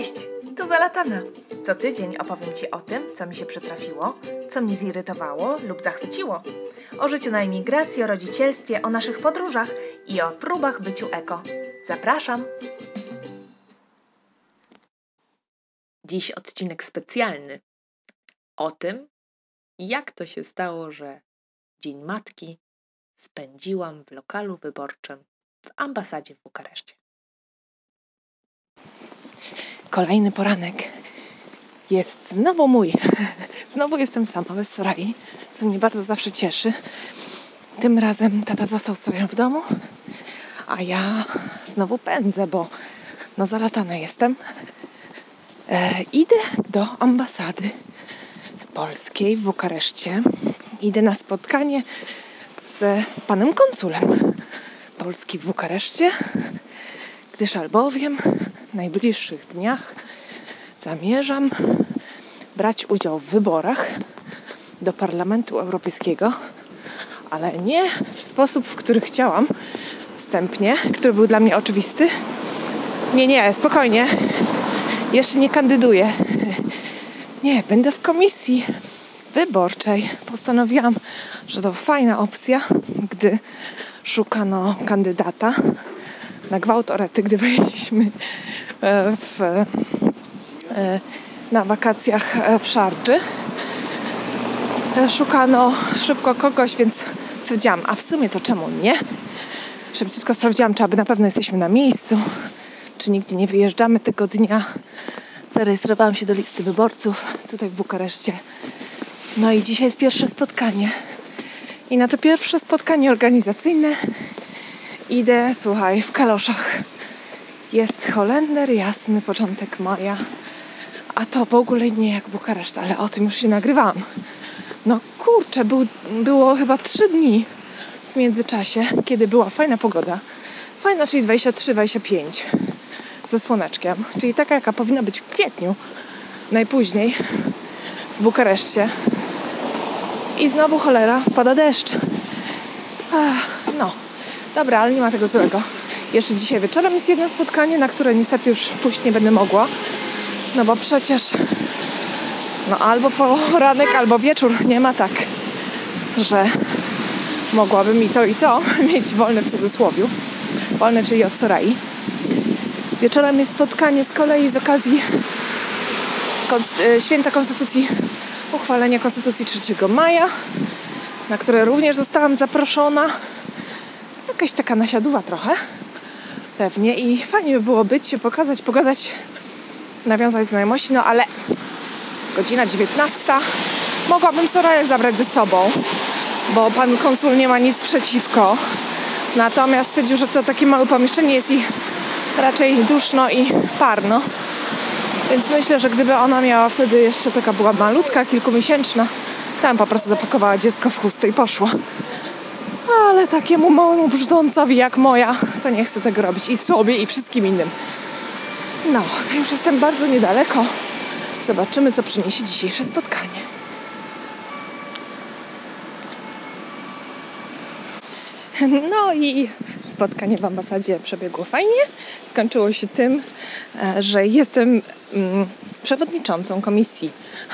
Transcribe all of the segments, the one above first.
Cześć, tu Zalatana. Co tydzień opowiem Ci o tym, co mi się przytrafiło, co mnie zirytowało lub zachwyciło. O życiu na emigracji, o rodzicielstwie, o naszych podróżach i o próbach byciu eko. Zapraszam! Dziś odcinek specjalny o tym, jak to się stało, że Dzień Matki spędziłam w lokalu wyborczym w ambasadzie w Bukareszcie. Kolejny poranek jest znowu mój. Znowu jestem sama, bez Sorai, co mnie bardzo zawsze cieszy. Tym razem tata został sobie w domu, a ja znowu pędzę, bo no zalatana jestem. E, idę do ambasady polskiej w Bukareszcie. Idę na spotkanie z panem konsulem Polski w Bukareszcie, gdyż albowiem najbliższych dniach zamierzam brać udział w wyborach do Parlamentu Europejskiego, ale nie w sposób, w który chciałam wstępnie, który był dla mnie oczywisty. Nie, nie, spokojnie. Jeszcze nie kandyduję. Nie, będę w komisji wyborczej. Postanowiłam, że to fajna opcja, gdy szukano kandydata na gwałt orety, gdy byliśmy w, e, na wakacjach e, w Szardży. Szukano szybko kogoś, więc stwierdziłam, a w sumie to czemu nie? Szybciutko sprawdziłam, czy aby na pewno jesteśmy na miejscu, czy nigdzie nie wyjeżdżamy tego dnia. Zarejestrowałam się do listy wyborców tutaj w Bukareszcie. No i dzisiaj jest pierwsze spotkanie. I na to pierwsze spotkanie organizacyjne idę, słuchaj, w kaloszach. Jest Holender, jasny początek maja. A to w ogóle nie jak Bukareszt, ale o tym już się nagrywałam. No kurczę, był, było chyba trzy dni w międzyczasie, kiedy była fajna pogoda. Fajna, czyli 23-25 ze słoneczkiem, czyli taka, jaka powinna być w kwietniu, najpóźniej w Bukareszcie. I znowu cholera, pada deszcz. Ach, no, dobra, ale nie ma tego złego. Jeszcze dzisiaj wieczorem jest jedno spotkanie, na które niestety już pójść nie będę mogła. No bo przecież no albo poranek, albo wieczór nie ma tak, że mogłabym i to i to mieć wolne w cudzysłowiu. Wolne, czyli od Sorai. Wieczorem jest spotkanie z kolei z okazji e, Święta Konstytucji, uchwalenia Konstytucji 3 maja, na które również zostałam zaproszona. Jakaś taka nasiaduwa trochę, pewnie. I fajnie by było być, się pokazać, pogadać, nawiązać znajomości, no ale godzina 19. Mogłabym Soraję zabrać ze sobą, bo pan konsul nie ma nic przeciwko. Natomiast stwierdził, że to takie małe pomieszczenie jest i raczej duszno i parno. Więc myślę, że gdyby ona miała wtedy jeszcze taka była malutka, kilkumiesięczna, tam po prostu zapakowała dziecko w chustę i poszła. Ale takiemu małemu brzdącowi jak moja, to nie chcę tego robić i sobie, i wszystkim innym. No, już jestem bardzo niedaleko. Zobaczymy, co przyniesie dzisiejsze spotkanie. No i spotkanie w ambasadzie przebiegło fajnie. Skończyło się tym, e, że jestem mm, przewodniczącą komisji.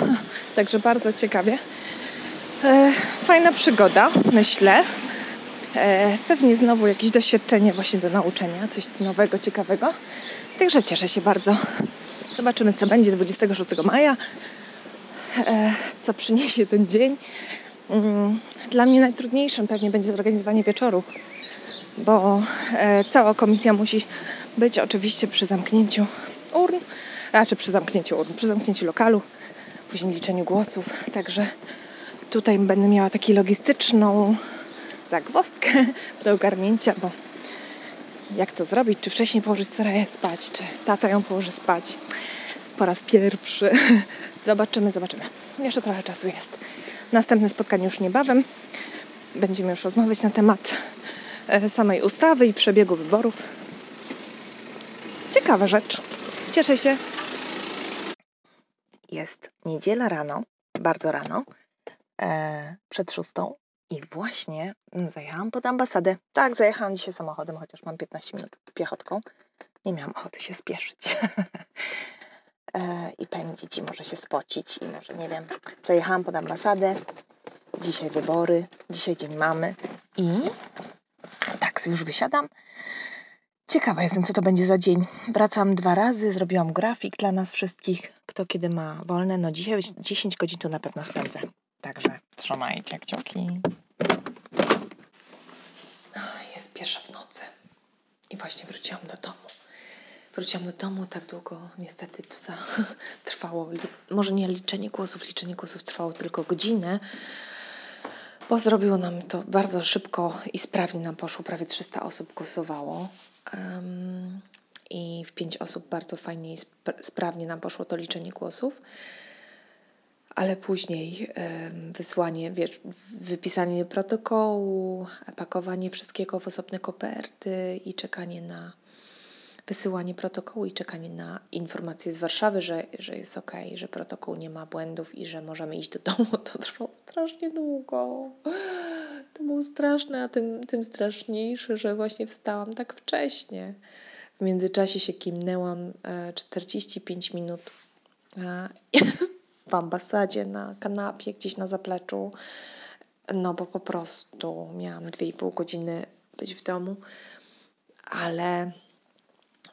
Także bardzo ciekawie. E, fajna przygoda, myślę. E, pewnie znowu jakieś doświadczenie właśnie do nauczenia, coś nowego, ciekawego. Także cieszę się bardzo. Zobaczymy, co będzie 26 maja, co przyniesie ten dzień. Mm, dla mnie najtrudniejszym pewnie będzie zorganizowanie wieczoru, bo e, cała komisja musi być oczywiście przy zamknięciu urn, znaczy przy zamknięciu urn, przy zamknięciu lokalu, później liczeniu głosów. Także tutaj będę miała taką logistyczną zagwozdkę do ogarnięcia, bo jak to zrobić? Czy wcześniej położyć Soraję spać, czy tata ją położy spać po raz pierwszy? Zobaczymy, zobaczymy. Jeszcze trochę czasu jest. Następne spotkanie już niebawem. Będziemy już rozmawiać na temat e, samej ustawy i przebiegu wyborów. Ciekawa rzecz. Cieszę się. Jest niedziela rano, bardzo rano, e, przed szóstą i właśnie zajechałam pod ambasadę. Tak, zajechałam dzisiaj samochodem, chociaż mam 15 minut piechotką. Nie miałam ochoty się spieszyć. i pędzić, i może się spocić, i może, nie wiem. Zajechałam pod ambasadę. Dzisiaj wybory, dzisiaj dzień mamy. I tak, już wysiadam. Ciekawa jestem, co to będzie za dzień. Wracam dwa razy, zrobiłam grafik dla nas wszystkich, kto kiedy ma wolne. No dzisiaj 10 godzin tu na pewno spędzę. Także trzymajcie kciuki. Jest pierwsza w nocy i właśnie wróciłam do domu. Wróciłam do domu tak długo, niestety to trwało, może nie liczenie głosów, liczenie głosów trwało tylko godzinę, bo zrobiło nam to bardzo szybko i sprawnie nam poszło. Prawie 300 osób głosowało. Um, I w 5 osób bardzo fajnie i sp sprawnie nam poszło to liczenie głosów. Ale później wysłanie, wypisanie protokołu, pakowanie wszystkiego w osobne koperty i czekanie na wysyłanie protokołu i czekanie na informacje z Warszawy, że, że jest ok, że protokół nie ma błędów i że możemy iść do domu, to trwało strasznie długo. To było straszne, a tym, tym straszniejsze, że właśnie wstałam tak wcześnie. W międzyczasie się kimnęłam 45 e, minut e, w ambasadzie na kanapie, gdzieś na zapleczu, no bo po prostu miałam 2,5 godziny być w domu, ale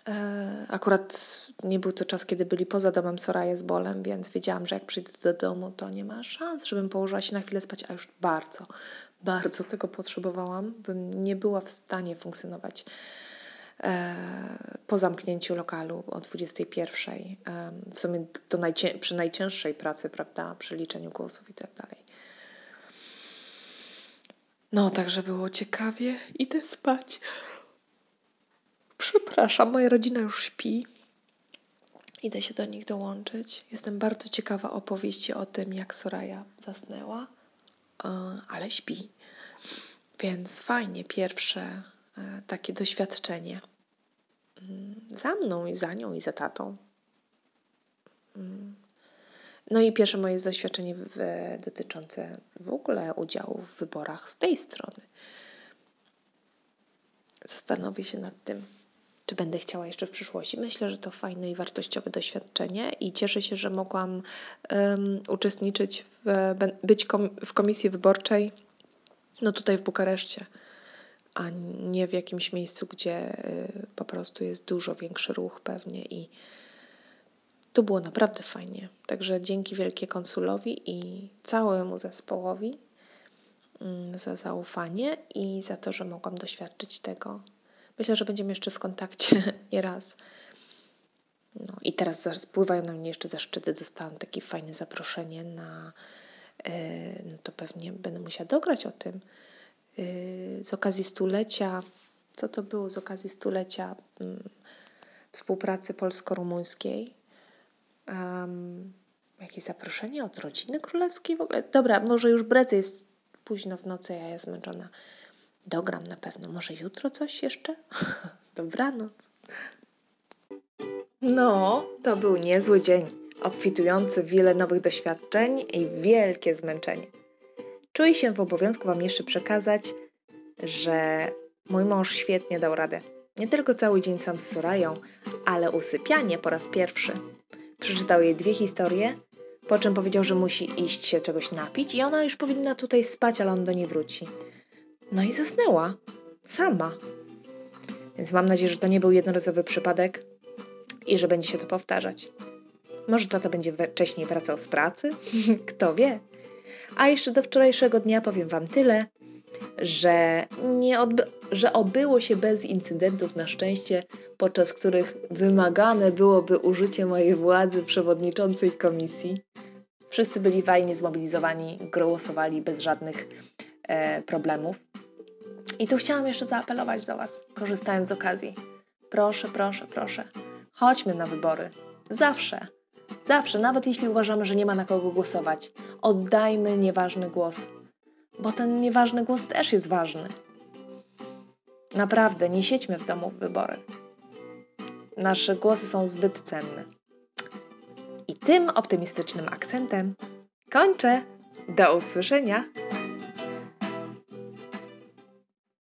E, akurat nie był to czas, kiedy byli poza domem Soraje z bolem, więc wiedziałam, że jak przyjdę do domu, to nie ma szans, żebym położyła się na chwilę spać, a już bardzo, bardzo tego potrzebowałam, bym nie była w stanie funkcjonować po zamknięciu lokalu o 21. E, w sumie to najcię przy najcięższej pracy, prawda, przy liczeniu głosów i tak dalej. No, także było ciekawie. Idę spać. Przepraszam, moja rodzina już śpi. Idę się do nich dołączyć. Jestem bardzo ciekawa opowieści o tym, jak Soraya zasnęła, e, ale śpi. Więc fajnie, pierwsze e, takie doświadczenie. Mm, za mną i za nią i za tatą. Mm. No i pierwsze moje doświadczenie w, dotyczące w ogóle udziału w wyborach z tej strony. Zastanowię się nad tym, czy będę chciała jeszcze w przyszłości. Myślę, że to fajne i wartościowe doświadczenie i cieszę się, że mogłam um, uczestniczyć, w, być kom, w komisji wyborczej no tutaj w Bukareszcie, a nie w jakimś miejscu, gdzie y, po prostu jest dużo większy ruch pewnie i to było naprawdę fajnie. Także dzięki wielkie konsulowi i całemu zespołowi mm, za zaufanie i za to, że mogłam doświadczyć tego Myślę, że będziemy jeszcze w kontakcie nieraz. No i teraz spływają na mnie jeszcze zaszczyty. Dostałam takie fajne zaproszenie na. E, no to pewnie będę musiała dograć o tym. E, z okazji stulecia. Co to było z okazji stulecia mm, współpracy polsko-rumuńskiej? Um, jakieś zaproszenie od rodziny królewskiej w ogóle? Dobra, może już bredzę, jest późno w nocy, ja jestem zmęczona. Dogram na pewno. Może jutro coś jeszcze? Dobranoc. No, to był niezły dzień, obfitujący w wiele nowych doświadczeń i wielkie zmęczenie. Czuję się w obowiązku Wam jeszcze przekazać, że mój mąż świetnie dał radę. Nie tylko cały dzień sam z Sorają, ale usypianie po raz pierwszy. Przeczytał jej dwie historie, po czym powiedział, że musi iść się czegoś napić i ona już powinna tutaj spać, ale on do niej wróci. No i zasnęła. Sama. Więc mam nadzieję, że to nie był jednorazowy przypadek i że będzie się to powtarzać. Może tata będzie wcześniej wracał z pracy? Kto wie? A jeszcze do wczorajszego dnia powiem Wam tyle, że, nie że obyło się bez incydentów na szczęście, podczas których wymagane byłoby użycie mojej władzy przewodniczącej komisji. Wszyscy byli fajnie zmobilizowani, głosowali bez żadnych e, problemów. I tu chciałam jeszcze zaapelować do Was, korzystając z okazji. Proszę, proszę, proszę, chodźmy na wybory. Zawsze, zawsze, nawet jeśli uważamy, że nie ma na kogo głosować, oddajmy nieważny głos, bo ten nieważny głos też jest ważny. Naprawdę, nie siedźmy w domu w wybory. Nasze głosy są zbyt cenne. I tym optymistycznym akcentem kończę. Do usłyszenia!